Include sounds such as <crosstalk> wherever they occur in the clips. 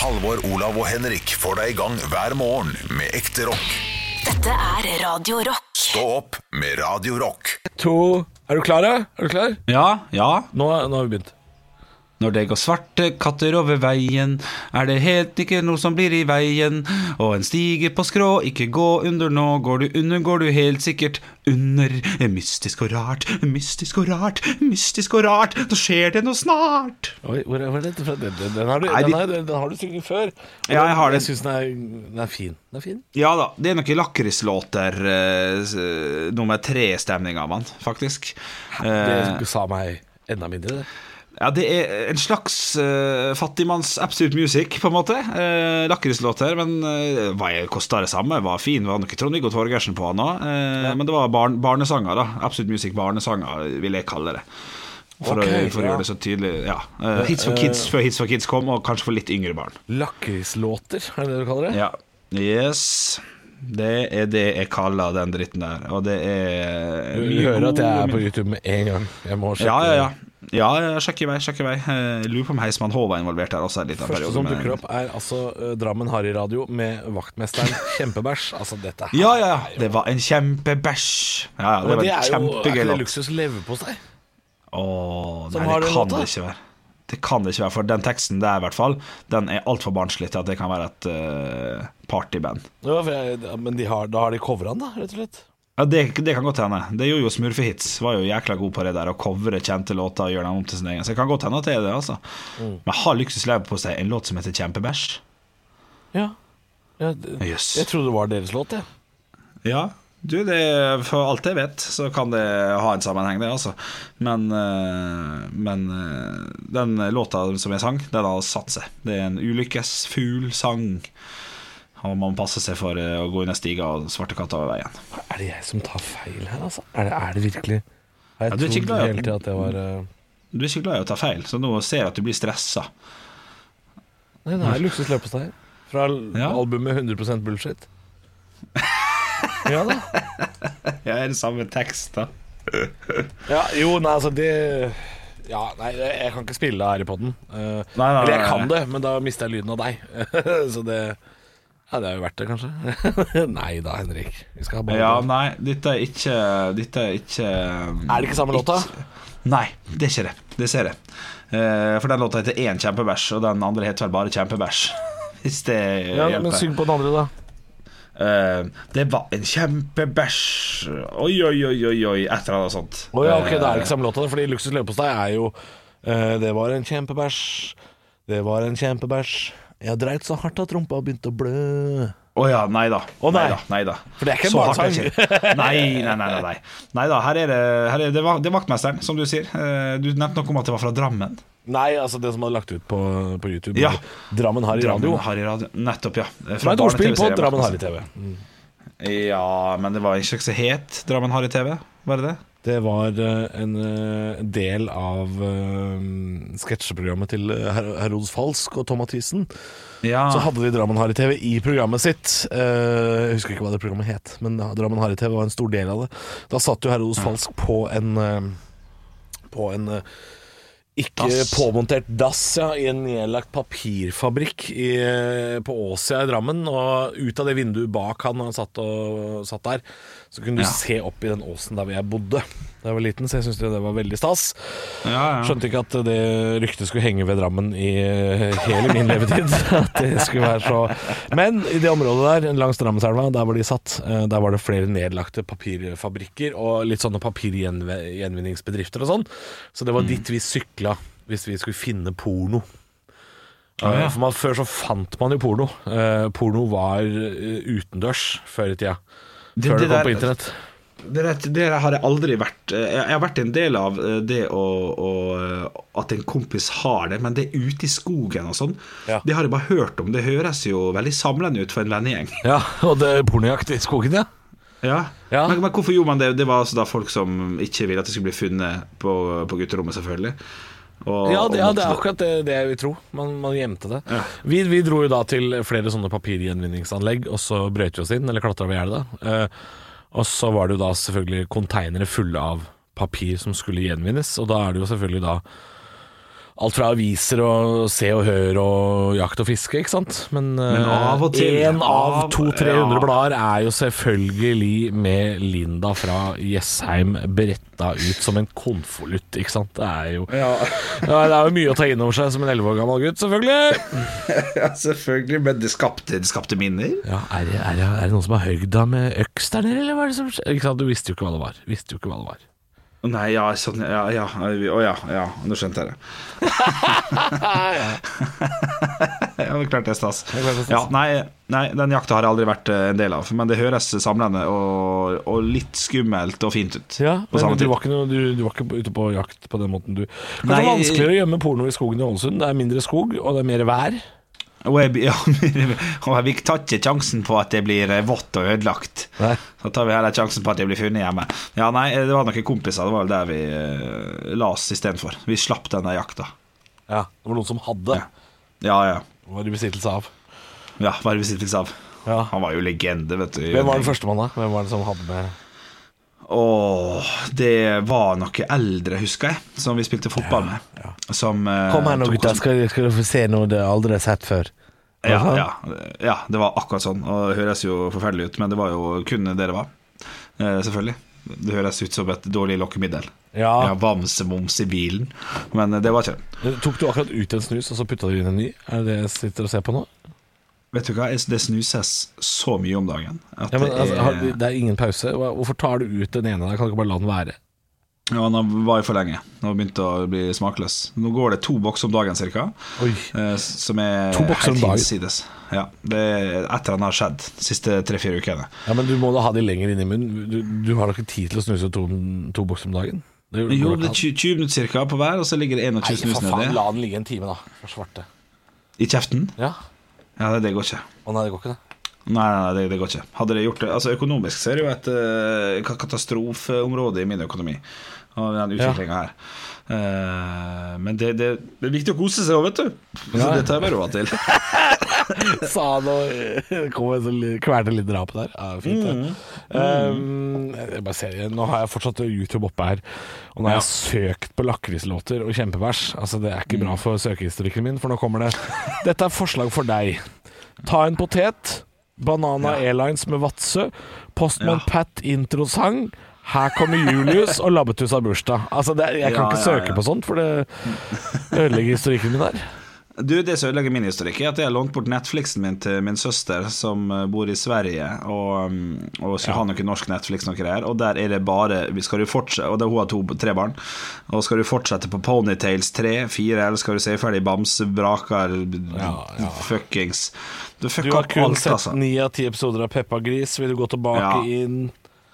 Halvor, Olav og Henrik får deg i gang hver morgen med ekte rock. Dette er Radio Rock. Stå opp med Radio Rock. To Er du klar, da? Er du klar? Ja, ja. Nå, nå har vi begynt. Når det går svarte katter over veien, er det helt ikke noe som blir i veien. Og en stiger på skrå, ikke gå under nå. Går du under, går du helt sikkert under. Mystisk og rart, mystisk og rart, mystisk og rart. Nå skjer det noe snart. Oi, hvor er, dette fra? Den, den, har du, den, de- har, den har du sunget før. Og Ja, jeg har Jeg den. syns den, den er fin. Den er fin. Ja da, det er noen lakrislåter uh, nummer tre-stemning av han, faktisk. Eh, Det sa meg enda mindre, det. Ja, det er en slags uh, fattigmanns absolute music, på en måte. Uh, Lakrislåter, men uh, hva kosta det samme? Var fin. Var nok Trond-Viggo Torgersen på han òg. Men det var barn, barnesanger, da. Absolute music barnesanger, vil jeg kalle det. For, okay, å, for å gjøre det så tydelig. Ja. Uh, hits for kids før Hits for kids kom, og kanskje for litt yngre barn. Lakrislåter, er det det du kaller det? Ja. Yes. Det er det jeg kaller den dritten der. Og det er Du hører at jeg er på YouTube med en gang. Jeg må sjekke Ja, ja, ja. Ja, sjekk i vei, sjekk i vei. Eh, Jeg lurer på om Heismann H var involvert her også Første periode. som dukker opp, er altså eh, Drammen Harry Radio med vaktmesteren <laughs> Kjempebæsj. Altså, dette her Ja, ja, ja. Det var en kjempebæsj. Ja, ja, det Men var en er jo er ikke det luksus leverpostei? Åh, nei, det kan det ikke være. Det kan det ikke være, for den teksten der i hvert fall Den er altfor barnslig til at det kan være et uh, partyband. Ja, jeg, men de har, da har de covra den, da, rett og slett? Ja, det, det kan godt hende. Det gjorde jo Smurfehits. Var jo jækla god på det der å covre kjente låter og gjøre dem om til sin egen. Så det kan godt hende at det er det, altså. Mm. Men har Lever på seg en låt som heter Kjempebæsj? Ja. ja yes. Jeg trodde det var deres låt, jeg. Ja, du, det, for alt jeg vet, så kan det ha en sammenheng, det, altså. Men, eh, men eh, den låta som jeg sang, den har satt seg. Det er en ulykkesfugl sang. Og man må passe seg for eh, å gå i stiga og svarte katter over veien. Er det jeg som tar feil her, altså? Er det, er det virkelig jeg Ja, du ikke trodd glad i hele tida at det var uh... Du er ikke glad i å ta feil, så nå ser jeg at du blir stressa. Nei, det er luksus. Fra Ja. albumet 100% bullshit. ja da. <laughs> Ja, er det samme tekst, da? Ja, jo, nei, altså det Ja, nei, jeg kan ikke spille her i poden. Uh, Nei, nei, eller jeg kan det, men da mister jeg lyden av deg. <laughs> Så det Ja, det er jo verdt det, kanskje. <laughs> nei da, Henrik. Vi skal ha bare Ja, nei, dette er ikke Dette er ikke Er det ikke samme låta? Nei, det er ikke det. Det ser jeg. Eh, for den låta heter Én kjempebæsj, og den andre heter vel bare Kjempebæsj. <laughs> Hvis det Ja, hjelper. men syng på den andre, da. Eh, det var en kjempebæsj Oi, oi, oi, oi, oi et eller annet sånt. Oh, ja, ok, Det er ikke samme låta, fordi Luksus leverpostei er jo eh, Det var en kjempebæsj, det var en kjempebæsj. Jeg dreit så hardt at rumpa begynte å blø. Å ja, nei da. Oh, nei. da, nei da. For det er ikke en barnesang. <laughs> Nei, nei, nei. nei, nei. nei da, her er det, her er det, det er vaktmesteren, som du sier. Eh, Du nevnte noe om at det var fra Drammen. Nei, altså det som hadde lagt ut på, på YouTube. Ja. Drammen har i radio. Radio. Nettopp, ja. Fra er et ordspill på Drammen i har i. TV. Mm. Ja, men det var ikke så het Drammen Harry TV, var det det? Det var eh, en eh, del av uh, sketsjeprogrammet til eh, Herodes Falsk og Tom Mathisen. Ja. Så hadde de Drammen Harry TV i programmet sitt. Eh, jeg husker ikke hva det programmet het, men Drammen Harry TV var en stor del av det. Da satt jo Herodes Falsk på en eh, På en eh, ikke das. påmontert dass ja, i en nedlagt papirfabrikk i, eh, på Åsia i Drammen. Og ut av det vinduet bak han han satt, og, satt der, så kunne du Ja. se opp i den åsen der hvor jeg bodde da jeg var liten. Så jeg syntes det var veldig stas. ja, ja. Skjønte ikke at det ryktet skulle henge ved Drammen i eh, hele min levetid. <laughs> At det skulle være så Men i det området der, langs Drammenselva, der hvor de satt, eh, der var det flere nedlagte papirfabrikker og litt sånne papirgjenvinningsbedrifter og sånn. Så det var dit vi sykla hvis vi skulle finne porno. Ah, ja. Eh, For man, Før så fant man jo porno. Eh, porno var utendørs før i tida. Det- Før det, det kom på internett. Det, det har jeg aldri vært eh, Jeg har vært en del av eh, det å, å, eh, at en kompis har det, men det er ute i skogen og sånn. Ja. Det har jeg bare hørt om. Det høres jo veldig samlende ut for en vennegjeng. <laughs> Ja, og det er pornojakt i skogen, ja. Ja. Ja. Men, men hvorfor gjorde man det? Det var altså da folk som ikke ville at det skulle bli funnet på, på gutterommet, selvfølgelig. Og- Ja, det, ja, det er akkurat det, det jeg vil tro. Man, man gjemte det. Ja. Vi, vi dro jo da til flere sånne papirgjenvinningsanlegg, og så brøt vi oss inn, eller klatra over gjerdet. da. Eh, og så var det jo da selvfølgelig konteinere fulle av papir som skulle gjenvinnes, og da er det jo selvfølgelig da alt fra aviser og Se og Hør og Jakt og fiske, ikke sant. Men, Men av og til- én av av- 200-300 ja. blader er jo selvfølgelig med Linda fra Jessheim beretta ut som en konvolutt, ikke sant. Det er jo Ja, ja, Det er jo mye å ta inn over seg som en 11 år gammel gutt, selvfølgelig. <laughs> ja selvfølgelig. Men det skapte, det skapte minner. Ja, er det, er, det, er det noen som har høgd deg med øks der nede, eller hva er det som skjer? Ikke sant, Du visste jo ikke hva det var. Visste jo ikke hva det var. Nei, ja, sånn, ja, ja, å ja, ja, nå skjønte jeg det. <laughs> ja, det klarte jeg er stas. er klart det er stas. Ja, nei, nei, den jakta har jeg aldri vært eh, en del av, men det høres samlende og, og litt skummelt og fint ut. Ja, på men samme du tid. var, ikke noe, du, du var ikke ute på jakt på den måten du Kanskje Nei. vanskeligere å gjemme porno i skogen i Ålesund. Det er mindre skog, og det er mer vær. Og jeg, <laughs> ja, og jeg tar ikke sjansen på at det blir eh, vått og ødelagt. Nei. Så tar vi heller sjansen på at jeg blir funnet hjemme. Ja, nei, det var noen kompiser. Det var vel der vi uh, las istedenfor. Vi slapp denne jakta. Ja, det var noen som hadde. Ja. Ja, ja. Var i besittelse av. Ja, Var i besittelse av. Ja. Han var jo legende, vet du. Hvem var den førstemann, da? Hvem var det som hadde med Åh, det var noen eldre, husker jeg, som vi spilte fotball med. Som eh, nå, gutta, skal, du få se noe du aldri har sett før. Ja, ja, ja, det var akkurat sånn. Og det høres jo forferdelig ut, men det var jo kun det det var. Eh, selvfølgelig. Det høres ut som et dårlig lokkemiddel. Ja. Ja, Vamse-moms i bilen. Men eh, det var ikke det. Tok du akkurat ut en snus, og så putta du inn en ny? Er det det jeg sitter og ser på nå? Vet du hva, det snuses så mye om dagen. Ja, men, det altså, har, det er ingen pause. Hvorfor tar du ut den ene? der? Kan du ikke bare la den være? ja, Den var jo for lenge. Nå begynte å bli smakløs. Nå går det to bokser om dagen ca. Eh, som er To bokser om dagen? Ja, det er etter den har skjedd de siste tre-fire ukene. Ja, Men du må da ha de lenger inn i munnen. Du, du har da ikke tid til å snuse to, to bokser om dagen? Det Jo, det er 20, 20 minutter cirka på hver, og så ligger det 21 Nei, snus nedi. la den ligge en time, da. For svarte. I kjeften? Ja. Ja, det, det går ikke. Å nei, det går ikke, det. Nei, nei, det, det går ikke. Hadde det gjort det Altså Økonomisk så er det jo et uh, katastrofeområde i min økonomi. Og den utviklinga her. Uh, men det, det, det er viktig å kose seg òg, vet du. Så Ja. det tar jeg meg råd til. <laughs> Sa han og kom en sånn li- litt drap der. Ja, fint det. Um, jeg bare ser, nå har jeg fortsatt YouTube oppe her, og nå har jeg søkt på lakrislåter og kjempevers. Altså, det er ikke bra for søkehistorikken min, for nå kommer det Dette er forslag for deg. Ta en potet. Banana Airlines med Vadsø. Postman. Pat introsang. Her kommer Julius og Labbetuss har bursdag. Altså, det, jeg kan Ja, ikke ja, søke ja. på sånt, for det ødelegger historikken min der. Du, Det som ødelegger min historikk, er at jeg har lånt bort Netflixen min til min søster, som eh, bor i Sverige, og, um, og skal ha noe norsk Netflix noe der, Og der er det bare skal du fortsette, Og det, hun har to, tre barn. Og skal du fortsette på Ponytails 3, 4, eller skal du se ferdig Bamse, Brakar, Ja, ja. fuckings Du Du har kun alt, sett altså. ni av ti episoder av Peppa Gris. Vil du gå tilbake Ja. inn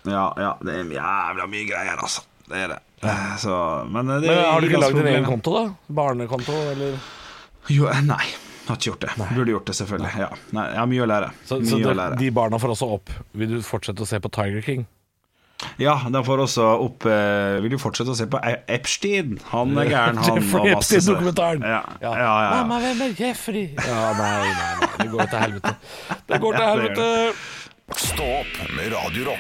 Ja, ja, det er jævla mye greier, altså. Det er det. Eh, Så, men eh, det Men Har du ikke lagd din egen konto, da? Barnekonto, eller? Jo, eh, nei. Har ikke gjort det. Burde gjort det, selvfølgelig. Ja. Nei, jeg har mye å lære. Så, mye så å lære. de barna får også opp. Vil du fortsette å se på Tiger King? Ja, de får også opp eh, Vil du fortsette å se på E- Epstein? Han er gæren, <laughs> han. Jeffrey Epstein-dokumentaren. Ja, ja, ja, ja. Mamma, hvem er Jeffrey? Ja, nei, nei, nei. Det går til helvete. Det går til det helvete. Stå opp med Radio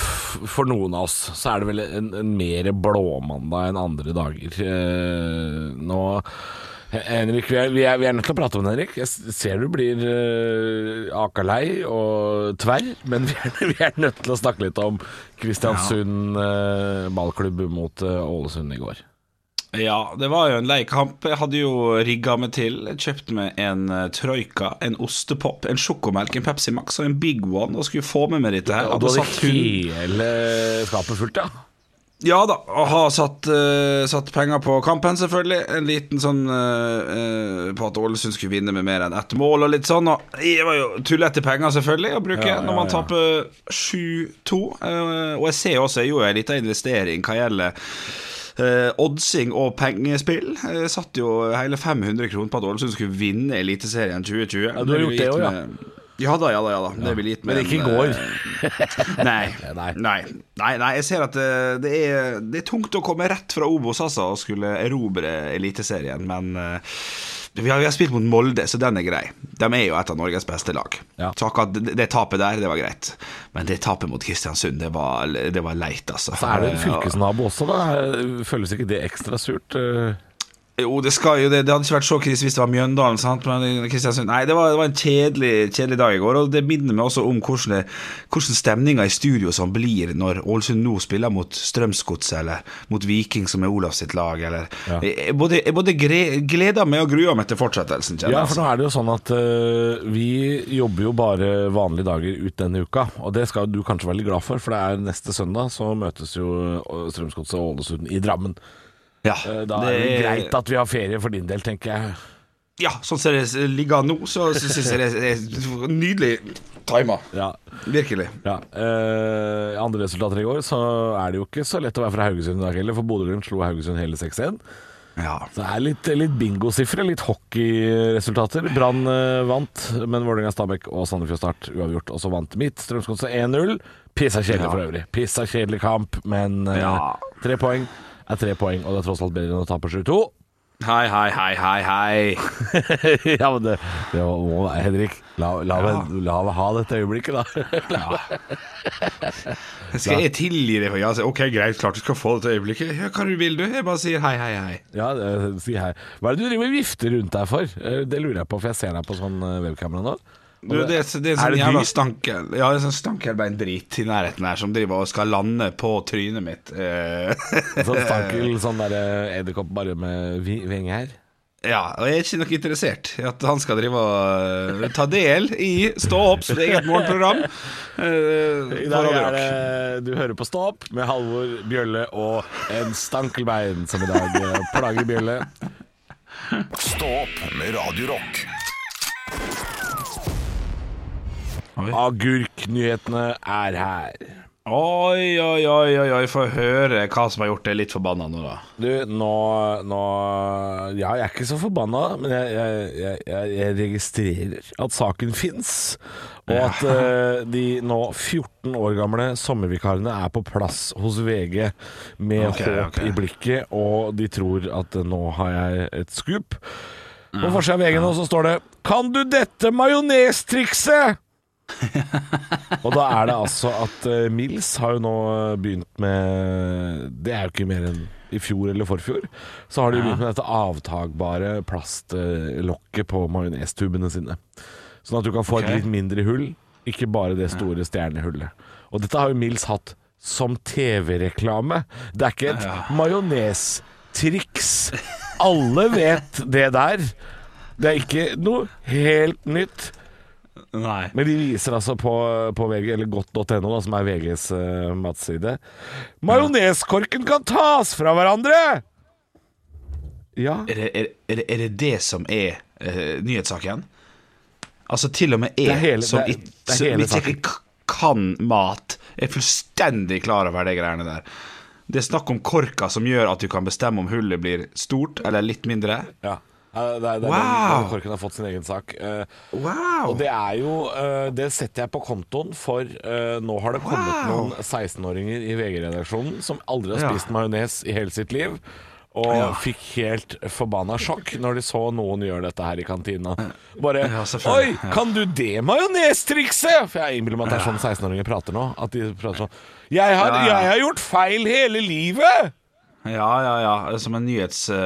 For noen av oss så er det vel en, en mer blåmandag enn andre dager. Eh, Nå Henrik, vi er, vi, er, vi er nødt til å prate om det, Henrik. Jeg ser du blir uh, akalei og tverr, men vi er, <laughs> vi er nødt til å snakke litt om Kristiansund uh, ballklubb mot eh, Ålesund i går. Ja, det var jo en lei kamp. Jeg hadde jo rigga meg til. Jeg kjøpte meg en uh, troika, en ostepop, en sjokomelk, en Pepsi Max og en Big One og skulle få med meg dette her. Og du Hadde hadde satt hund- hele skapet fullt, ja? Ja da, og har satt, uh, satt penger på kampen, selvfølgelig. En liten sånn uh, uh, på at Ålesund skulle vinne med mer enn ett mål og litt sånn. Og det var jo tullete penger, selvfølgelig, å bruke Ja, ja, når man ja. taper 7-2. eh, og jeg ser også, jeg gjorde en liten investering hva gjelder eh, oddsing og pengespill. Jeg satt jo hele 500 kroner på at Ålesund skulle vinne Eliteserien 2020. Ja, du har gjort det også, ja. ja. Ja da, ja da. ja da Det ville gitt Men meg ikke i går. eh, <laughs> Nei. Nei. Nei. Nei, jeg ser at det, det, er, det er tungt å komme rett fra Obos altså, og skulle erobre Eliteserien, men eh, vi har, vi har spilt mot Molde, så den er grei. De er jo et av Norges beste lag. Ja. Så akkurat det, det tapet der, det var greit. Men det tapet mot Kristiansund, det var, det var leit, altså. Så er det en fylkesnabo også, da. Føles ikke det ekstra surt? eh? Jo, det skal jo det. Det hadde ikke vært så krise hvis det var Mjøndalen. Sant? Men Kristiansund Nei, det var, det var en kjedelig, kjedelig dag i går. Og det minner meg også om hvordan, hvordan stemninga i studio som blir når Ålesund nå spiller mot Strømsgodset eller mot Viking, som er Olavs sitt lag. Eller. Ja. Jeg, både, jeg både gleder meg og gruer meg til fortsettelsen. Ja, for nå er det jo sånn at uh, vi jobber jo bare vanlige dager ut denne uka. Og det skal du kanskje være litt glad for, for det er neste søndag så møtes jo eh, Strømsgodset og Ålesund i Drammen. Ja, Eh, Da er det greit at vi har ferie for din del, tenker jeg. Ja, sånn som det ligger nå, så syns jeg det er nydelig tima. Ja, Virkelig. ja. Eh, andre resultater i går, så er det jo ikke så lett å være fra Haugesund i dag heller, for Bodø-Glimt slo Haugesund hele 6-1. Ja. Så det er litt, litt bingosifre, litt hockeyresultater. Brann eh, vant, men Vålerenga, Stabæk og Sandefjord Start uavgjort. Og så vant mitt Strømsgodset 1-0. Pissa kjedelig Ja. for øvrig. Pissa kjedelig kamp, men eh, Ja. tre poeng er tre poeng, og det er tross alt bedre enn å tape 7-2. Hei, hei, hei, hei, hei. <laughs> ja, men det, det må være Henrik. La, la, meg- la meg ha dette øyeblikket, da. Skal jeg tilgi det? ja? Ok, greit, klart du skal få dette øyeblikket. Ja, hva du vil du? Jeg bare sier hei, hei, hei. ja, eh, si hei. Hva er det du driver og vifter rundt deg for? Eh, Det lurer jeg på, for jeg ser deg på sånn eh, webkamera nå. Du, det, er- det er en Er sånn det jævla stankel Ja, det er sånn stankelbeindrit i nærheten her som driver og skal lande på trynet mitt. Eh, Sånn stankel, <laughs> sånn derre edderkopp bare med vi- vinger. ja, og jeg er ikke noe interessert i at han skal drive og eh, ta del i Stå opp sitt eget morgenprogram. <laughs> eh, I dag er det Du hører på Stå opp med Halvor Bjølle og en stankelbein som i dag eh, plager Bjølle. Stå opp med Radio Rock. Agurknyhetene er her. Oi, oi, oi, oi, oi, få høre hva som har gjort deg litt forbanna nå, da. Du, nå, nå Ja, jeg er ikke så forbanna, men jeg, jeg, jeg, jeg- registrerer at saken fins. Og at uh, de nå 14 år gamle sommervikarene er på plass hos VG med okay, håp okay. i blikket, og de tror at eh, nå har jeg et skup. På forsida av VG nå så står det 'Kan du dette majonestrikset?' <laughs> Og da er det altså at uh, Mills har jo nå begynt med Det er jo ikke mer enn i fjor eller forfjor. Så har de begynt med dette avtagbare plastlokket på majonestubene sine. Sånn at du kan få okay. et litt mindre hull, ikke bare det store stjernehullet. Og dette har jo Mills hatt som TV-reklame. Det er ikke et majonestriks. Alle vet det der. Det er ikke noe helt nytt. Nei. Men de viser altså på, på VG, eller godt.no, som er VGs uh, matside Majoneskorken kan tas fra hverandre! Ja. Er det, er, er, det, er det det som er uh, nyhetssaken? Altså til og med jeg, Det hele- som det er- som ikke kan mat, er fullstendig klar over de greiene der. Det er snakk om korka som gjør at du kan bestemme om hullet blir stort eller litt mindre. ja. Ja, Det er, det er Wow! korken har fått sin egen sak. Uh, Wow! og det er jo uh, Det setter jeg på kontoen, for uh, nå har det kommet Wow! noen 16-åringer i VG-redaksjonen som aldri har Ja. spist majones i hele sitt liv. Og Ja. fikk helt forbanna sjokk når de så noen gjøre dette her i kantina. Bare Ja, Oi, kan du det majonestrikset? For jeg innbiller meg at det er sånn 16-åringer prater nå. At de prater sånn jeg har, Ja, ja. jeg har gjort feil hele livet! Ja, ja, ja. Som en nyhetssak.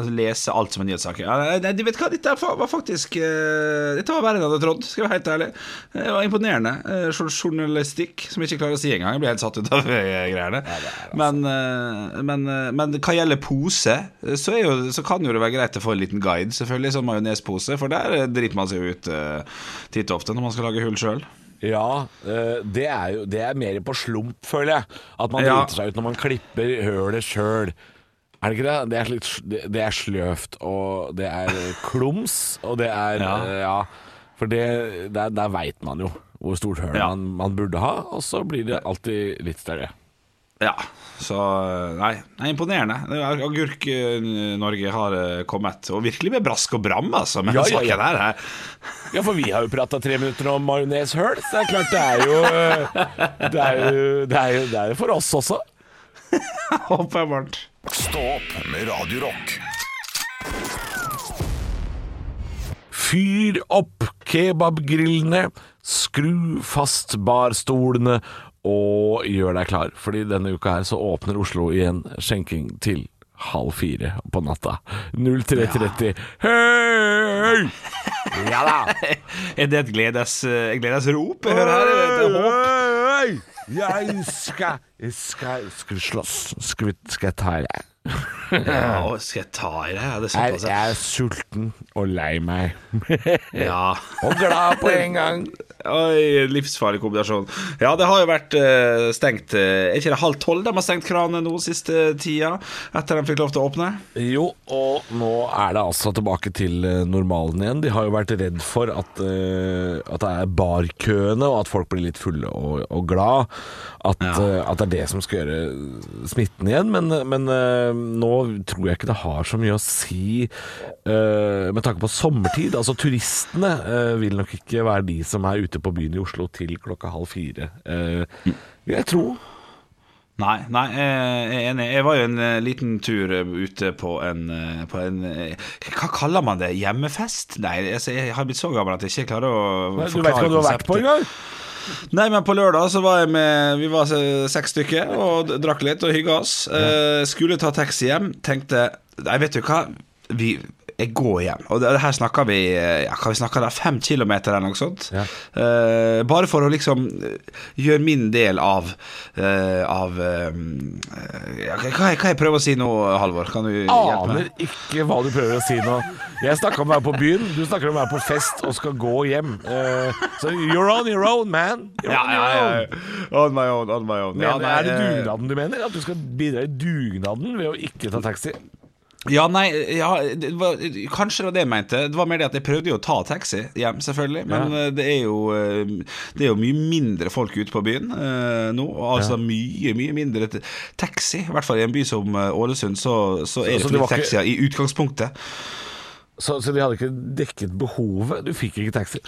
Uh, lese alt som en nyhetssak. Ja, nei, du vet hva, dette var faktisk uh, Dette var verre enn jeg hadde trodd, skal jeg være helt ærlig. Det var imponerende. Uh, journalistikk som jeg ikke klarer å si engang. Jeg blir helt satt ut av eh, greiene. Men, eh, men, eh, men hva gjelder pose, eh, så, er jo, så kan jo det være greit å få en liten guide, selvfølgelig. Sånn majonespose, for der eh, driter man seg jo ut titt og ofte når man skal lage hull sjøl. Ja, eh, det er jo Det er mer på slump, føler jeg. At man Ja. driter seg ut når man klipper hølet sjøl. Er det ikke det? Det er, litt, det, er sløvt, og det er klums, og det er Ja. ja. ja for det, der, der veit man jo hvor stort høl Ja. man, man burde ha, og så blir det alltid litt større. Ja, så Nei, det er imponerende. Agurk-Norge har eh, kommet, og virkelig med brask og bram, altså, Men Ja, ja, ja. Der, her. <laughs> Ja, for vi har jo prata tre minutter om majoneshøl, så det er klart det er jo Det er jo, det er jo det er jo for oss også. <laughs> Håper jeg varmt. Stå opp med Radio Rock. Fyr opp kebabgrillene, skru fast barstolene og gjør deg klar. Fordi denne uka her så åpner Oslo igjen skjenking til halv fire på natta. 03.30. Hei! Ja da! Er det et gledes, gledesrop? Jeg skal skal, skal slåss? Skal, skal jeg ta deg? Ja, skal jeg ta i det? Det er Jeg, jeg er sulten og lei meg. <laughs> Ja. og glad på en gang. Oi, livsfarlig kombinasjon. Ja, det har jo vært uh, stengt eh, Er ikke det halv tolv de har stengt kranene nå siste tida? Etter de fikk lov til å åpne? Jo, og nå er det altså tilbake til eh, normalen igjen. De har jo vært redd for at, uh, at det er barkøene, og at folk blir litt fulle og, og glad. At, Ja. uh, at det er det som skal gjøre smitten igjen. Men, men nå tror jeg ikke det har så mye å si eh, med tanke på sommertid. Altså turistene eh, vil nok ikke være de som er ute på byen i Oslo til klokka halv fire. eh, vil jeg tro. Nei, nei, jeg er enig. Jeg var jo en eh, liten tur eh, ute på en, eh, på en eh, Hva kaller man det? Hjemmefest? Nei, altså, jeg har blitt så gammel at jeg ikke klarer å Du vet forklare hva du har vært på konseptet. engang? Nei, men på lørdag så var jeg med Vi var seks stykker og drakk litt og hygga oss. Uh, skulle ta taxi hjem. Tenkte Nei, vet du hva? Vi jeg går hjem. Og det, her snakker vi eh, ja, kan vi snakke der, Fem kilometer eller noe sånt. Ja. Uh, bare for å liksom eh, gjøre min del av uh, Av uh, hva, hva jeg prøver å si nå, Halvor? Kan du hjelpe meg? aner ikke hva du prøver å si nå. Jeg snakker om å være på byen, du snakker om å være på fest og skal gå hjem. Så you're on your own, man. You're Ja, on ja, your ja. own. On my own, on my own. Men, nei, er det dugnaden du mener? At du skal bidra i dugnaden ved å ikke ta taxi? Ja, nei, ja, det var, kanskje det var det jeg mente. Det var mer det at jeg prøvde jo å ta taxi hjem, selvfølgelig. Men Ja. eh, det, er jo, eh, det er jo mye mindre folk ute på byen uh, nå. Altså mye, mye mindre taxi. I hvert fall i en by som Ålesund, så, så er det så det var litt taxier i utgangspunktet. Så, så de hadde ikke dekket behovet? Du fikk ikke taxi?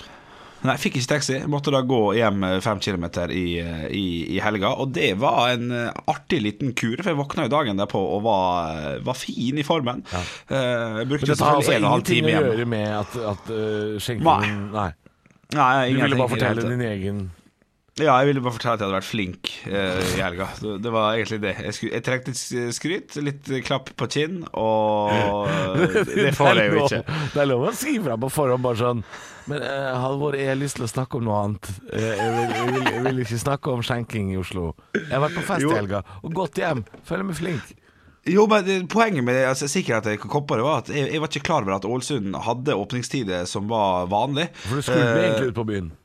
Nei, jeg fikk ikke taxi. Måtte da gå hjem eh, fem kilometer i, eh, i, i helga. Og det var en eh, artig liten kur, for jeg våkna jo dagen derpå og var, var fin i formen. Ja. Jeg brukte Men dette har altså ingenting å gjøre med at, at uh, skjenkingen Nei. Nei, Du ville bare fortelle din egen Ja, jeg ville bare fortelle at jeg hadde vært flink uh, i helga. Det, var egentlig det. Jeg, skulle, jeg trengte litt skryt, litt klapp på kinn, og <laughs> det får jeg jo ikke. Det er lov å si fra på forhånd, bare sånn Men uh, Halvor, jeg har lyst til å snakke om noe annet. Eh, jeg, vil, jeg, vil, jeg vil ikke snakke om skjenking i Oslo. Jeg har vært på fest i helga og gått hjem. Føler meg flink. Jo, men Poenget med altså, kom på det, var at jeg, jeg var ikke klar over at Ålesund hadde åpningstider som var vanlig. For du skulle egentlig ut på byen.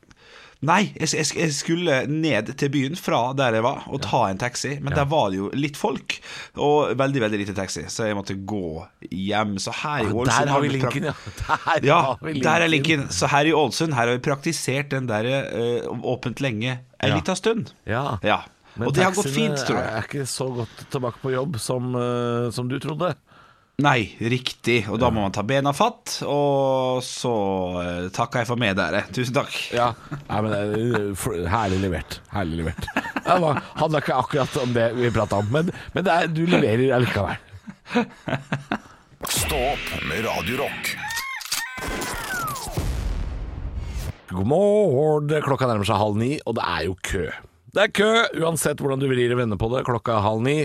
Nei, jeg, jeg, jeg skulle ned til byen fra der jeg var, og ta en taxi. Men der var det jo litt folk, og veldig veldig lite taxi, så jeg måtte gå hjem. Så her i Ålesund Der har vi linken, ja. <laughs> Der Ja, vi der er linken. Så her i Ålesund Her har vi praktisert den der uh, åpent lenge en Ja. liten stund. Ja. Ja. Men Og det har gått fint, tror jeg. er ikke så godt tilbake på jobb som, uh, som du trodde. Nei, riktig. Og da må man ta bena fatt. Og så eh, takker jeg for meg der. eh. Tusen takk. Ja, Nei, men for- Herlig levert. Herlig levert. Det var- handla ikke akkurat om det vi prata om, men, men det er, du leverer allikevel. Stå opp med Radio Rock. God morgen. Klokka nærmer seg halv ni, og det er jo kø. Det er kø, uansett hvordan du vrir og vender på det. Klokka halv ni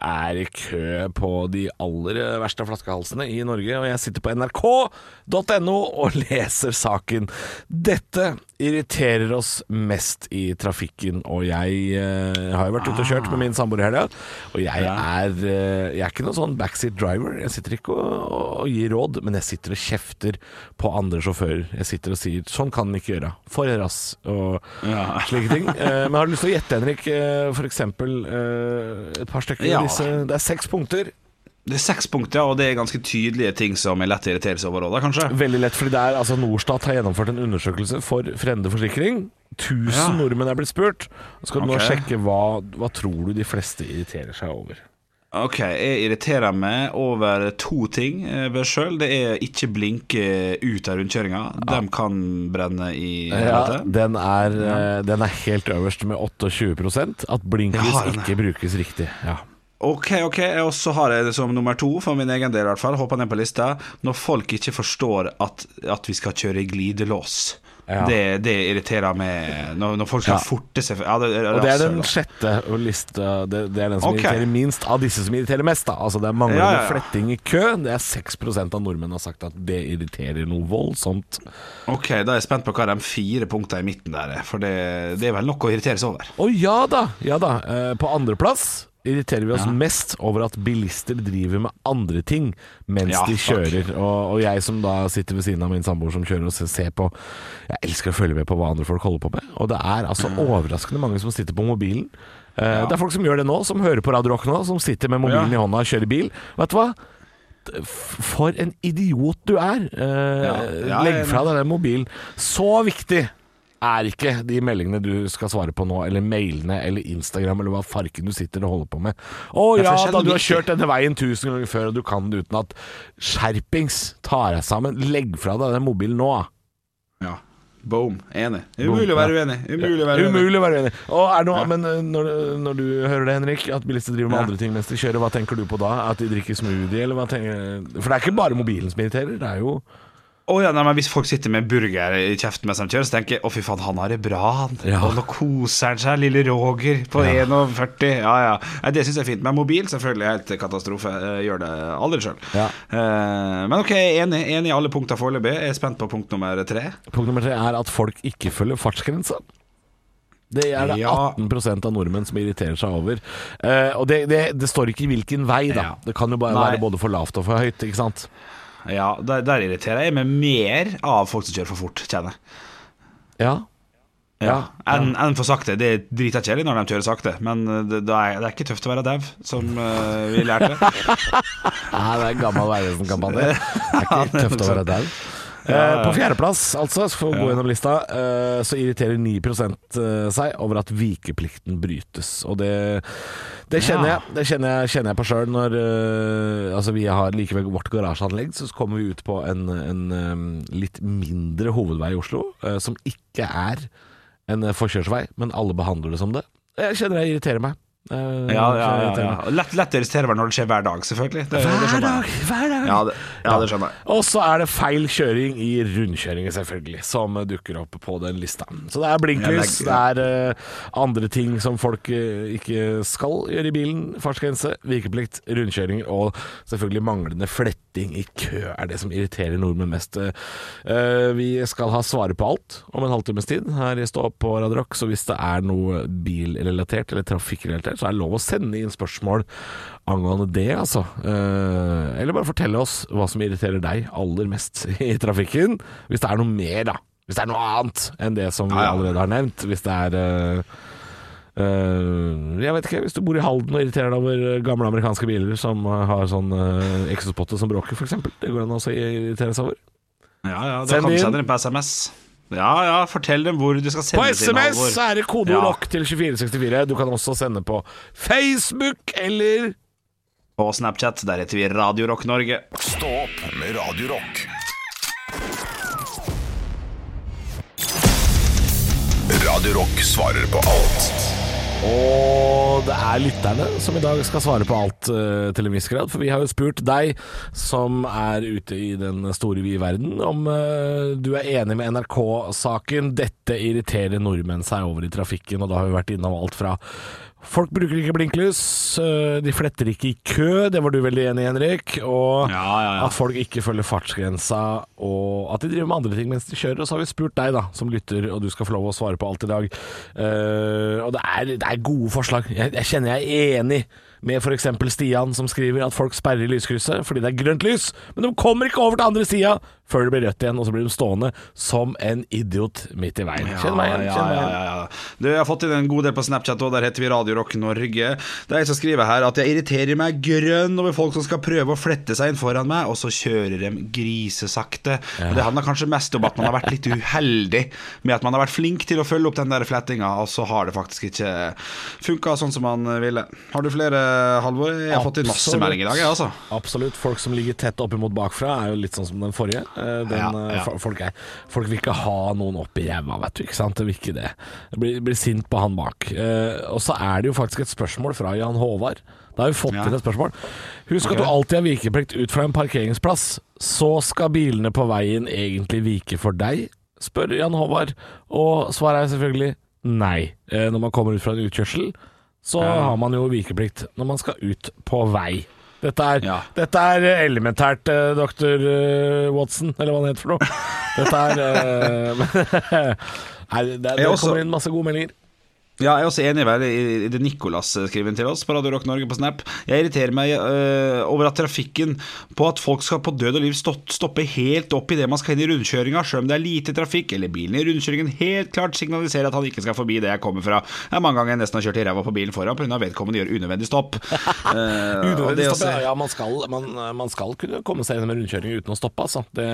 er kø på de aller verste flaskehalsene i Norge, og jeg sitter på nrk.no og leser saken. Dette irriterer oss mest i trafikken, og jeg uh, har jo vært ute og kjørt med min samboer i helga, og jeg er, uh, jeg er ikke noen sånn backseat driver. Jeg sitter ikke og, og gir råd, men jeg sitter og kjefter på andre sjåfører. Jeg sitter og sier 'sånn kan den ikke gjøre', for rass og slike ting. Uh, men har du lyst til å gjette, Henrik, eh, for eksempel eh, et par stykker? Ja. Disse, det er seks punkter. Det er seks punkter, og det er ganske tydelige ting som er lett å irritere seg over òg, kanskje. Veldig lett, fordi det er altså Norstat har gjennomført en undersøkelse for Frende Forsikring. 1000 Ja. nordmenn er blitt spurt. Så skal du nå sjekke hva, hva tror du de fleste irriterer seg over. Ok, jeg irriterer meg over to ting eh, ved sjøl. Det er ikke blinke ut av rundkjøringa. De kan brenne i Ja, helvete. den, er, ja. den er helt øverst med 28 At Ja, er- ikke brukes riktig. Ja. Ok, ok, og så har jeg det som nummer to, for min egen del i hvert fall, hoppa ned på lista, når folk ikke forstår at, at vi skal kjøre glidelås. Ja. Det, det irriterer meg når, når folk skal Ja. forte seg ja, det, Og det er den sjette lista. Det, det er den som okay. irriterer minst av disse som irriterer mest. Da. Altså Det er manglende fletting i kø. Det er 6% av nordmenn har sagt at det irriterer noe voldsomt. Ok, da er jeg spent på hva de fire punktene i midten der er, for det, det er vel nok å irritere seg over. Å ja da! Ja da. Eh, på andreplass irriterer vi oss Ja. mest over at bilister driver med andre ting mens Ja, de kjører. Og, og jeg som da sitter ved siden av min samboer som kjører og ser, på Jeg elsker å følge med på hva andre folk holder på med. Og det er altså overraskende mange som sitter på mobilen. Eh, Det er folk som gjør det nå, som hører på Radio Rock nå, som sitter med mobilen i hånda og kjører bil. Vet du hva? For en idiot du er. Eh, ja, legg fra deg den mobilen. Så viktig er ikke de meldingene du skal svare på nå, eller mailene, eller Instagram, eller hva farken du sitter og holder på med. Å ja, da du har kjørt denne veien tusen ganger før, og du kan det uten at Skjerpings, ta deg sammen. Legg fra deg den mobilen nå. Ja. Boom. Enig. Umulig å være uenig. Umulig å være uenig. Umulig å være uenig. Er noe, Ja. Men eh, når, når du hører det, Henrik, at bilister driver med Ja. andre ting mens de kjører, hva tenker du på da? At de drikker smoothie, eller hva tenker For det er ikke bare mobilen som irriterer, det er jo Å ja, nei, men Hvis folk sitter med burger i kjeften mens de kjører, så tenker jeg å fy faen, han har det bra. han Ja. Og nå koser han seg, lille Roger på Ja. 41. Ja ja. Nei, det syns jeg er fint. Men mobil selvfølgelig er helt katastrofe. Jeg gjør det aldri sjøl. Ja. men ok, enig, enig i alle punkter foreløpig. Jeg er spent på punkt nummer tre. Punkt nummer tre er at folk ikke følger fartsgrensa. Det er det Ja. 18% av nordmenn som irriterer seg over. Uh, og det, det, det står ikke hvilken vei, da. Det kan jo bare være både for lavt og for høyt, ikke sant. Ja, der, der irriterer jeg meg mer av folk som kjører for fort, kjenner jeg. Ja. Ja. Enn en for sakte. Det er drita kjedelig når de kjører sakte, men det, det, er, det er ikke tøft å være dau, som uh, vi lærte. <laughs> Nei, det er en gammel Vegvesen-kampanje. Det er ikke <laughs> tøft å være dau. Eh, på fjerdeplass, altså, for å gå gjennom lista, eh, så irriterer 9 eh, seg over at vikeplikten brytes. Og det, det kjenner jeg Det kjenner jeg, kjenner jeg på sjøl når eh, Altså vi har like ved vårt garasjeanlegg, så kommer vi ut på en, en litt mindre hovedvei i Oslo, som ikke er en forkjørsvei, men alle behandler det som det. Jeg kjenner jeg irriterer meg. Eh, Ja, ja, ja. Lett, lett å irritere meg når det skjer hver dag, selvfølgelig. Det, Hver det dag, hver dag. Ja, det, ja, det skjønner jeg. Og så er det feil kjøring i rundkjøringer, selvfølgelig, som dukker opp på den lista. Så det er blinklys, det er uh, andre ting som folk uh, ikke skal gjøre i bilen. Fartsgrense, vikeplikt, rundkjøringer og selvfølgelig manglende fletting i kø er det som irriterer nordmenn mest. Vi skal ha svaret på alt om en halvtimes tid her i Stå opp på Radio Rock, så hvis det er noe bilrelatert eller trafikkrelatert, så er det lov å sende inn spørsmål angående det, altså. Eh, eller bare fortelle oss hva som irriterer deg aller mest i trafikken. Hvis det er noe mer, da. Hvis det er noe annet enn det som vi allerede har nevnt. Hvis det er eh, eh, jeg vet ikke, Hvis du bor i Halden og irriterer deg over gamle amerikanske biler som har sånn uh, eksospotte som bråker, f.eks. Det går an å irritere seg over. Ja, ja, kan du inn. sende den på SMS. Ja, ja, fortell dem hvor du skal sende På SMS er det kodeord Ja. rock til 2464. Du kan også sende på Facebook eller På Snapchat, der heter vi Radio Rock Norge. Stå opp med Radio Rock. Radio Rock svarer på alt Og det er lytterne som i dag skal svare på alt uh, til en viss grad. For vi har jo spurt deg, som er ute i den store vide verden, om uh, du er enig med NRK-saken. Dette irriterer nordmenn seg over i trafikken, og da har vi vært innom alt fra Folk bruker ikke blinklys, eh, de fletter ikke i kø, det var du veldig enig i, Henrik. Og Ja, ja, ja. at folk ikke følger fartsgrensa, og at de driver med andre ting mens de kjører. Og så har vi spurt deg, da, som lytter, og du skal få lov å svare på alt i dag. Uh, og det er, det er gode forslag. Jeg, jeg kjenner jeg er enig med f.eks. Stian, som skriver at folk sperrer lyskrysset fordi det er grønt lys, men de kommer ikke over til andre sida før det blir rødt igjen, og så blir de stående som en idiot midt i veien. Kjenn meg igjen. Kjenn meg ja, igjen. Ja, ja. Du, jeg har fått inn en god del på Snapchat, og der heter vi Radio Rock Norge. Det er en som skriver her at jeg irriterer meg grønn over folk som skal prøve å flette seg inn foran meg, og så kjører de grisesakte. Og Det handler kanskje mest om at man har vært litt uheldig med at man har vært flink til å følge opp den der flettinga, og så har det faktisk ikke funka sånn som man ville. Har du flere, Halvor? Jeg har fått inn masse Absolutt. meldinger i dag, jeg, altså. Absolutt. Folk som ligger tett oppimot bakfra, er jo litt sånn som den forrige. Eh, Den, Ja, eh, ja. Folk, er, folk vil ikke ha noen oppi ræva, vet du. Ikke sant? Det vil ikke det. Det blir, blir sint på han bak. Eh, og så er det jo faktisk et spørsmål fra Jan Håvard Da har vi fått Ja. inn et spørsmål. Husk okay. at du alltid har vikeplikt ut fra en parkeringsplass. Så skal bilene på veien egentlig vike for deg? spør Jan Håvard. Og svaret er selvfølgelig nei. Eh, Når man kommer ut fra en utkjørsel, så har man jo vikeplikt når man skal ut på vei. Dette er, Ja. dette er eh, elementært, eh, doktor eh, Watson, eller hva han heter for noe. <laughs> Dette er eh, <laughs> Det Jeg også- kommer inn masse gode meldinger. Ja, jeg er også enig vel, i det Nicolas skriver til oss på Radio Rock Norge på Snap. Jeg irriterer meg øh, over at trafikken på at folk skal på død og liv stoppe helt opp idet man skal inn i rundkjøringa, sjøl om det er lite trafikk, eller bilen i rundkjøringen helt klart signaliserer at han ikke skal forbi det jeg kommer fra. Det er mange ganger jeg nesten har kjørt i ræva på bilen foran pga. vedkommende gjør unødvendig stopp. <laughs> uh, Unødvendig stopp, også- ja. ja man, skal, man, man skal kunne komme seg gjennom en rundkjøring uten å stoppe. Altså. Det,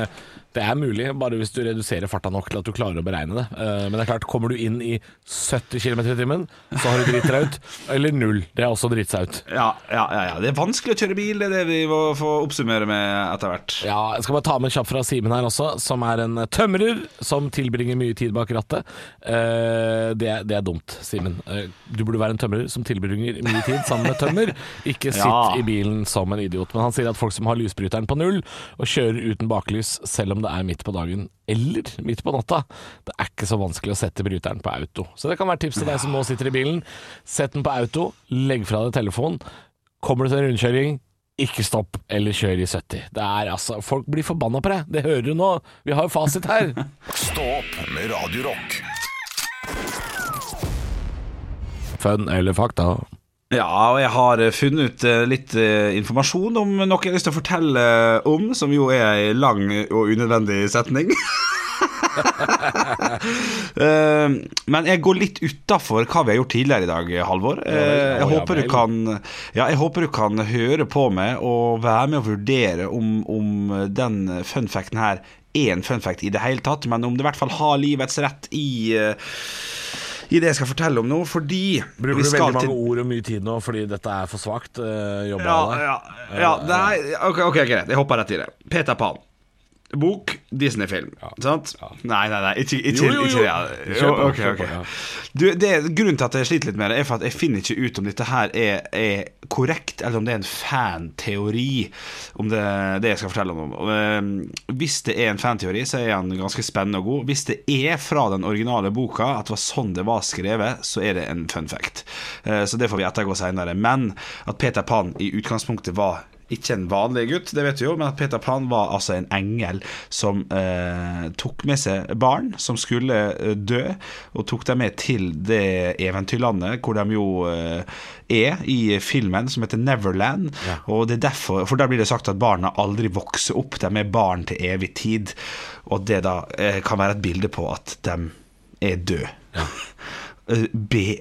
det er mulig, bare hvis du reduserer farta nok til at du klarer å beregne det. Uh, Men det er klart, kommer du inn i 70 km i timen, så har du dritt deg ut. Eller null. Det er også dritt seg ut. Ja, ja, ja, ja. Det er vanskelig å kjøre bil, det er det vi må få oppsummere med etter hvert. Ja, jeg skal bare ta med kjapt fra Simen her også, som er en tømrer som tilbringer mye tid bak rattet. Eh, det, er- det er dumt, Simen. Eh, du burde være en tømrer som tilbringer mye tid sammen med tømmer. Ikke <laughs> sitt Ja. i bilen som en idiot. Men han sier at folk som har lysbryteren på null, og kjører uten baklys selv om det er midt på dagen eller midt på natta, det er ikke så vanskelig å sette bryteren på auto. Så det kan være tips til deg som nå sitter i bilen. Sett den på auto, legg fra deg telefonen. Kommer du til en rundkjøring, ikke stopp eller kjør i 70. Det er altså, Folk blir forbanna på deg. Det hører du nå. Vi har jo fasit her. <laughs> Stopp med Radio Rock. Fun eller fakta? Ja, og jeg har eh, funnet ut eh, litt eh, informasjon om noe jeg har lyst til å fortelle om, som jo er ei lang og unødvendig setning. <laughs> Men jeg går litt utafor hva vi har gjort tidligere i dag, Halvor. Jeg håper du kan Ja, jeg håper du kan høre på meg og være med og vurdere om, om den funfacten her er en funfact i det hele tatt, men om det i hvert fall har livets rett i eh, i det jeg skal fortelle om nå, fordi Bruker vi du skal veldig mange ord og mye tid nå fordi dette er for svakt? Uh, ja, ja, ja, nei, ok, ok, greit. Jeg hopper rett i det. Peter Pan. Bok, Disney-film. Sant? Nei, nei, nei, ikke, ikke, Jo, jo, jo. ikke det. Jo, ok. ja. Du, det, grunnen til at jeg sliter litt med det, er for at jeg finner ikke ut om dette her er, er korrekt, eller om det er en fanteori. Om det det jeg skal fortelle om. Eh, Hvis det er en fanteori, så er den ganske spennende og god. Hvis det er fra den originale boka, at det var sånn det var skrevet, så er det en fun fact. Uh, Så det får vi ettergå seinere. Men at Peter Pan i utgangspunktet var ikke en vanlig gutt, det vet vi jo, men at Peter Pan var altså en engel som eh, tok med seg barn som skulle eh, dø, og tok dem med til det eventyrlandet hvor de jo eh, er i filmen, som heter Neverland. Og det er derfor, For der blir det sagt at barna aldri vokser opp, de er barn til evig tid. Og det da eh, kan være et bilde på at de er døde. Ja. <laughs> Be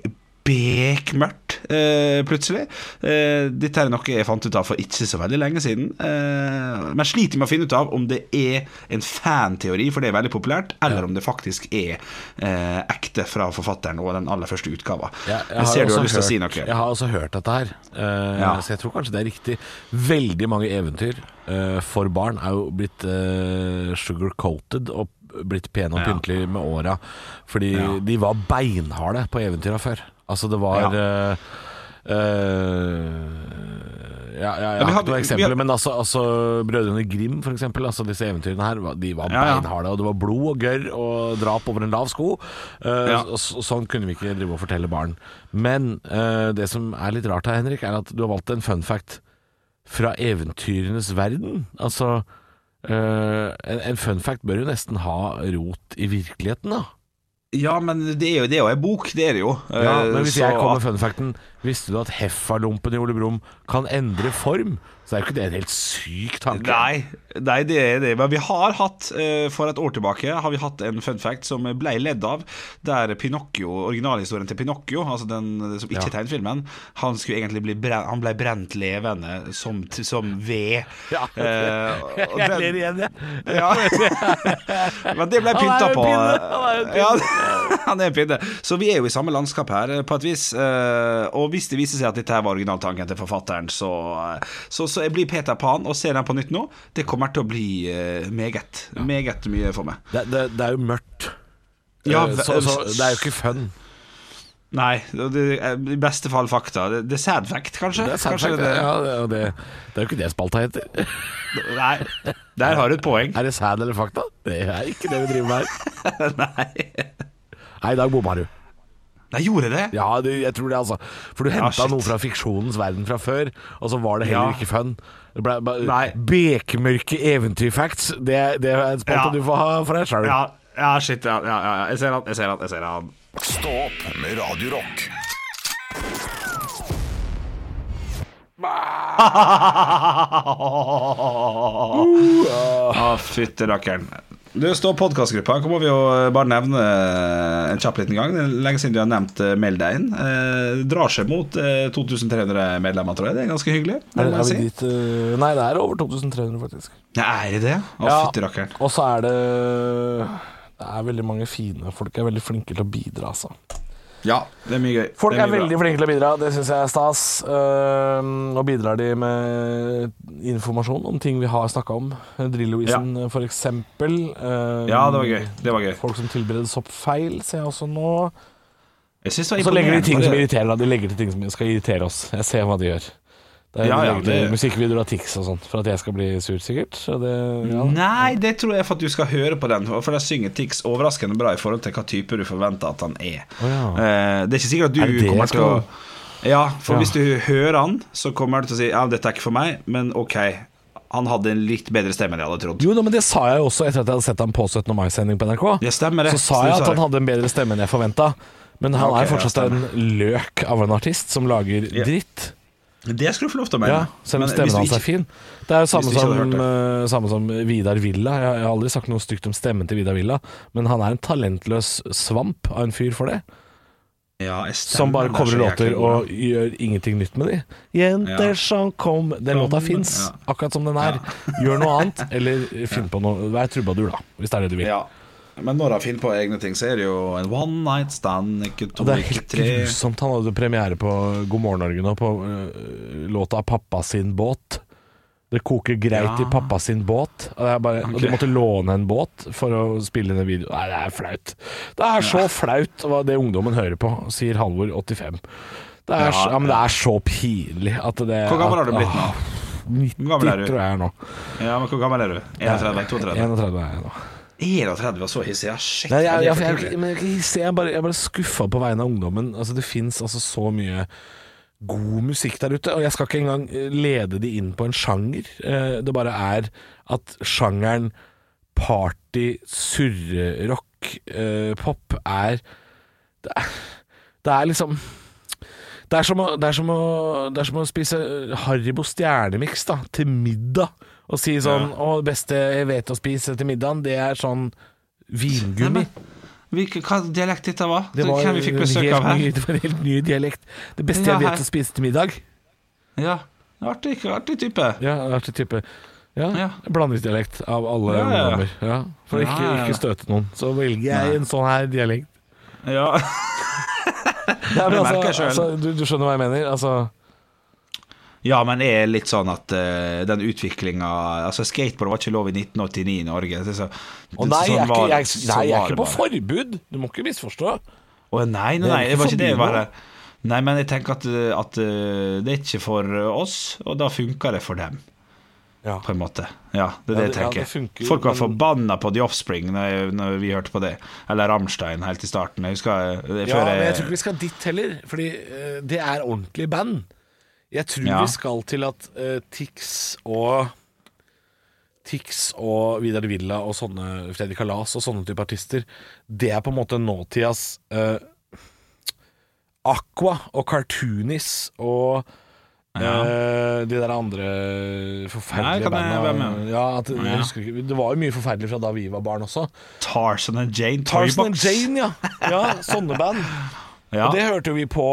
bekmørkt, eh, plutselig. Eh, dette er noe jeg fant ut av for ikke så veldig lenge siden. Eh, men sliter med å finne ut av om det er en fanteori, for det er veldig populært, eller om det faktisk er eh, ekte fra forfatteren og den aller første utgava. Ja, jeg ser du har lyst til å si noe. Jeg har også hørt dette her, eh, Ja. så jeg tror kanskje det er riktig. Veldig mange eventyr eh, for barn er jo blitt sugar-coated og blitt pene og Ja. med åra. Fordi Ja. de var beinharde på eventyra før. Altså, det var Ja. eh, eh, ja, ja, jeg har ikke noen eksempler, men altså, altså Brødrene Grim, for eksempel. Altså, disse eventyrene her, de var Ja, beinharde. Og det var blod og gørr og drap over en lav sko. Uh, og så- sånn kunne vi ikke drive og fortelle barn. Men uh, det som er litt rart her, Henrik, er at du har valgt en fun fact fra eventyrenes verden. Altså eh, en, en fun fact bør jo nesten ha rot i virkeligheten, da. Ja, men det er jo det er jo ei bok, det er det jo. Ja, Eh, men hvis så jeg kommer med fun facten Visste du at heffalompen i Ole Brumm kan endre form? Så er jo ikke det en helt syk tanke. Nei, nei, det er det. Men vi har hatt, eh, for et år tilbake, har vi hatt en fun fact som ble ledd av, der Pinocchio, originalhistorien til Pinocchio, altså den som ikke Ja. tegnefilmen, han skulle egentlig bli brent, han ble brent levende som, som ved. Ja, Eh, og jeg den- ler igjen, jeg. ja. <laughs> Men det ble Han er pynta jo en på. pinne, han er jo en Ja, <laughs> han er en pinne. Så vi er jo i samme landskap her, eh, på et vis. Eh, Og hvis det viser seg at dette her var originaltanken til forfatteren, så, så, så, så jeg blir Peter Pan og ser den på nytt nå. Det kommer til å bli eh, meget, meget mye for meg. Det, det, det er jo mørkt. Ja, Eh, så, så det er jo ikke fun. Nei, det, i beste fall fakta. Det, er sad fact, kanskje? Det er sad faktisk. det, ja, det, det, det er jo ikke det spalta heter. <laughs> Nei, der har du et poeng. Er det sæd eller fakta? Det er ikke det vi driver med her. <laughs> Nei. Nei, i dag bomma du. Nei, gjorde det? Ja, du, jeg tror det, altså. For du henta ja, noe fra fiksjonens verden fra før, og så var det heller Ja. ikke fun. Det ble, ble, Nei. Bekmørke eventyrfacts, det, det er en spalte Ja. du får ha for deg sjøl. Ja, ja shit. Ja, ja, ja. Jeg ser han, jeg ser han. Jeg ser han. Stå opp med Radio Rock. <laughs> Ah, Fytti rakkeren. Du, står podkastgruppa. Må vi jo bare nevne en kjapp liten gang. Det er lenge siden vi har nevnt eh, Meld deg inn. Det drar seg mot eh, 2300 medlemmer, tror jeg. Det er ganske hyggelig. Det Er, er si. dit eh, Nei, det er over 2300, faktisk. Ja, er det det? Å, Ja. fytti rakkeren. Og så er det Det er veldig mange fine folk er veldig flinke til å bidra, altså. Ja, det er mye gøy. Folk er, er, veldig bra. flinke til å bidra, det syns jeg er stas. Og bidrar de med informasjon om ting vi har snakka om. Drillo-isen, for eksempel. Ja, det var. Det var gøy. Folk som tilbereder soppfeil, ser jeg også nå. Jeg Og så legger de ting som irriterer deg. De legger til ting som skal irritere oss. Jeg ser hva de gjør. Det er, Ja, ja, det- musikkvideoer av Tix og sånt, for at jeg skal bli sur, sikkert. Så det, ja. Nei, det tror jeg for at du skal høre på den. For der synger Tix overraskende bra i forhold til hva type du forventer at han er. Oh, ja. Eh, Det er ikke sikkert at du det kommer det kommer til å Ja, for Ja. hvis du hører han, så kommer du til å si Ja, dette er ikke for meg, men ok. Han hadde en litt bedre stemme enn jeg hadde trodd. Jo da, men det sa jeg jo også etter at jeg hadde sett ham på 17. mai-sending på NRK. Det stemmer det. Så sa jeg at han hadde en bedre stemme enn jeg forventa. Men han okay, er fortsatt en løk av en artist som lager dritt. Det skulle du få lov til å mene. Ja, selv om stemmen hans er fin. Det er jo samme som, eh, samme som Vidar Villa. Jeg, jeg har aldri sagt noe stygt om stemmen til Vidar Villa, men han er en talentløs svamp av en fyr for det. Ja, stemmer, Som bare kommer i låter og gjør ingenting nytt med de. Jenter Ja. som kom Den låta fins, ja. akkurat som den er. Gjør noe annet, <laughs> eller finn på noe. Vær trubadur, da, hvis det er det du vil. Ja. Men når han finner på egne ting, så er det jo en one night stand, ikke to, det er ikke helt tre. grusomt. Han hadde premiere på God morgen Norge nå, på øh, låta 'Pappa sin båt'. Det koker greit i pappa sin båt. Og, det er bare, og de måtte låne en båt for å spille inn en video. Nei, det er flaut. Det er så flaut hva det ungdommen hører på, sier Halvor 85. Det er, Ja, så, ja, men det er så pinlig at det Hvor gammel har du blitt nå? Åh, 90, Hvor gammel er du? tror jeg er nå. Ja, men Hvor gammel er du? 31? 32? 31 er jeg nå. 31 var så hissig. Shit. Nei, jeg, jeg, jeg, men jeg, er bare, bare skuffa på vegne av ungdommen. Altså, det fins altså så mye god musikk der ute, og jeg skal ikke engang eh, lede de inn på en sjanger. Eh, Det bare er at sjangeren party, surrerock, eh, pop er det, er det er liksom det er, som å, det, er som å, det er som å spise Haribo stjernemiks da, til middag. Og si sånn 'Å, det beste jeg vet å spise til middagen, det er sånn vingummi'. Hvilken, hva dialekt dette var? Det var, Hvem vi fikk besøk av her? ny, det var en helt ny dialekt. Det beste Ja, jeg vet å spise til middag. Ja, artig, artig type. Ja, artig type. Ja, Ja. Blandingsdialekt av alle Ja, ja, ungdommer. Ja, for å ikke, ikke støte noen. Så velger jeg en sånn her dialekt. Ja. Altså, altså, du, du skjønner hva jeg mener? Altså, ja, men er litt sånn at uh, den utviklinga Altså, skateboard var ikke lov i 1989 i Norge. Så, å nei, jeg ikke, var- jeg, jeg, nei, jeg er ikke på forbud! Du må ikke misforstå. Å, nei, nei, Det nei, det var ikke det. Bare. Nei, men jeg tenker at, at eh, det er ikke for oss, og da funker det for dem. Ja. På en måte. Ja, det er det jeg tenker. ja, det funker, Folk var men- forbanna på The Offspring når, jeg, når vi hørte på det. Eller Rammstein helt i starten. Jeg husker jeg, Ja, før men jeg jeg, tror ikke vi skal dit heller, fordi eh, det er ordentlig band. Jeg tror Ja. vi skal til at uh, Tix og Tix og Vidar Villa og sånne Fredrik Kalas og sånne type artister, det er på en måte nåtidas uh, Aqua og Cartoonis og eh, de der andre forferdelige med? Ja, at, Ja. ikke, det var jo mye forferdelig fra da vi var barn også. Tarzan and Jane Tarzan and Jane, ja. ja. <laughs> Sånne band. Ja. Og det hørte vi på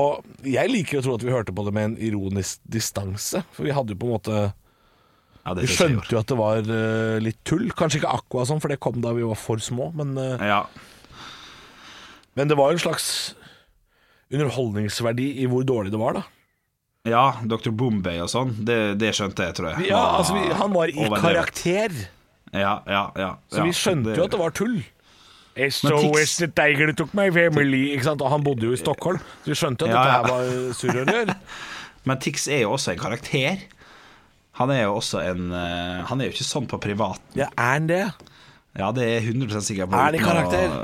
Jeg liker å tro at vi hørte på det med en ironisk distanse. For vi hadde jo på en måte ja, Vi skjønte jo at det var uh, litt tull. Kanskje ikke Aqua sånn, for det kom da vi var for små. Men, uh. Ja. men det var jo en slags underholdningsverdi i hvor dårlig det var, da. ja, Dr. Bombay og sånn, det, det skjønte jeg, tror jeg. Ja, altså vi, Han var i karakter, Ja, ja, ja. så vi skjønte jo at det var tull. I so the tiger took my family Ikke sant? Og han bodde jo i Stockholm, så vi skjønte at Ja, dette ja. her var surr og rør. <laughs> Men Tix er jo også en karakter. Han er jo også en eh, Han er jo ikke sånn på privat. Ja, er han det? Ja, det er jeg 100 sikker på. Er det karakter?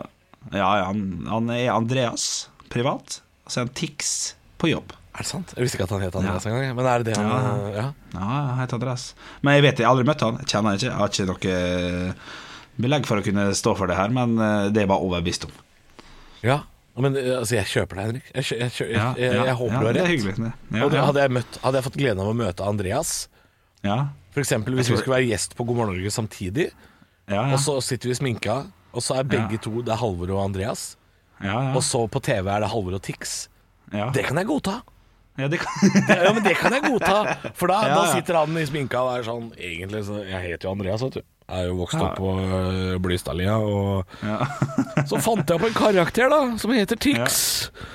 Ja, ja han, han er Andreas privat, og så er han Tix på jobb. Er det sant? Jeg visste ikke at han het Andreas Ja. engang. Men er det det han Ja. Ja. Ja, han heter Andreas. Men jeg vet jeg har aldri møtt han. Jeg kjenner han ikke. Jeg har ikke noe belegg for å kunne stå for det her, men eh, det er bare overbevist om. ja. Men eh, altså, jeg kjøper deg, Henrik. Jeg, jeg, jeg, kjø- jeg, jeg, håper ja, du har rett. hyggelig. Ja, hadde, jeg møtt, hadde jeg fått gleden av å møte Andreas, ja. f.eks. hvis vi skulle være gjest på God morgen Norge samtidig, Ja, ja. og så sitter vi sminka, og så er begge to Det er Halvor og Andreas, ja, ja. og så på TV er det Halvor og Tix. ja. Det kan jeg godta. ja, det kan <laughs> Ja, men det kan jeg godta. For da, <laughs> Ja, da sitter han i sminka og er sånn Egentlig så Jeg heter jo Andreas, vet du. Jeg er jo vokst opp på uh, Blystadlia, og <laughs> så fant jeg opp en karakter da som heter Tix.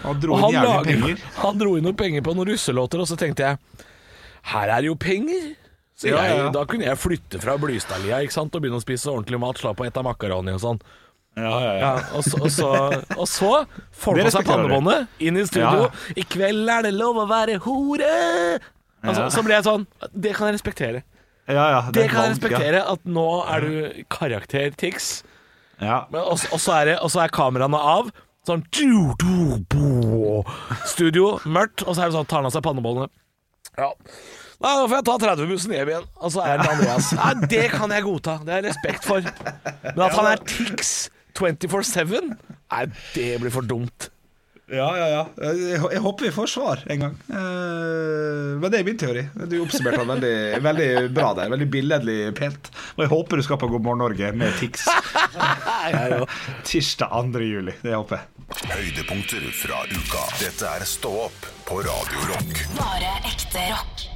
Han dro han, lager, <laughs> han dro inn noen penger på noen russelåter, og så tenkte jeg Her er det jo penger. Så Ja, jeg, ja. da kunne jeg flytte fra Blystadlia og begynne å spise ordentlig mat, slå på et av makaroni og sånn. Ja, ja, ja. Ja, og, så, og, så, <laughs> og så får på seg pannebåndet, inn i studio. Ja. I kveld er det lov å være hore! Altså, Ja. Så ble jeg sånn Det kan jeg respektere. Ja, ja Det det kan jeg respektere, at nå er du karakter Tix. Ja. Og, så er er kameraene av. Sånn. Studio, mørkt, og så er det sånn tar han av seg pannebollene. Ja. Nei, nå får jeg ta 30-bussen hjem igjen. Og så er det Andreas. <laughs> Nei, det kan jeg godta. Det har jeg respekt for. Men at han er Tix 24-7, nei, det blir for dumt. Ja, ja, ja. Jeg, jeg håper vi får svar en gang. Eh, men det er min teori. Du oppsummerte den veldig, veldig bra der. Veldig billedlig pent. Og jeg håper du skal på God morgen Norge med Tix <laughs> tirsdag 2. juli. Det håper jeg. Høydepunkter fra uka. Dette er Stå opp på Radio Rock. Bare ekte rock.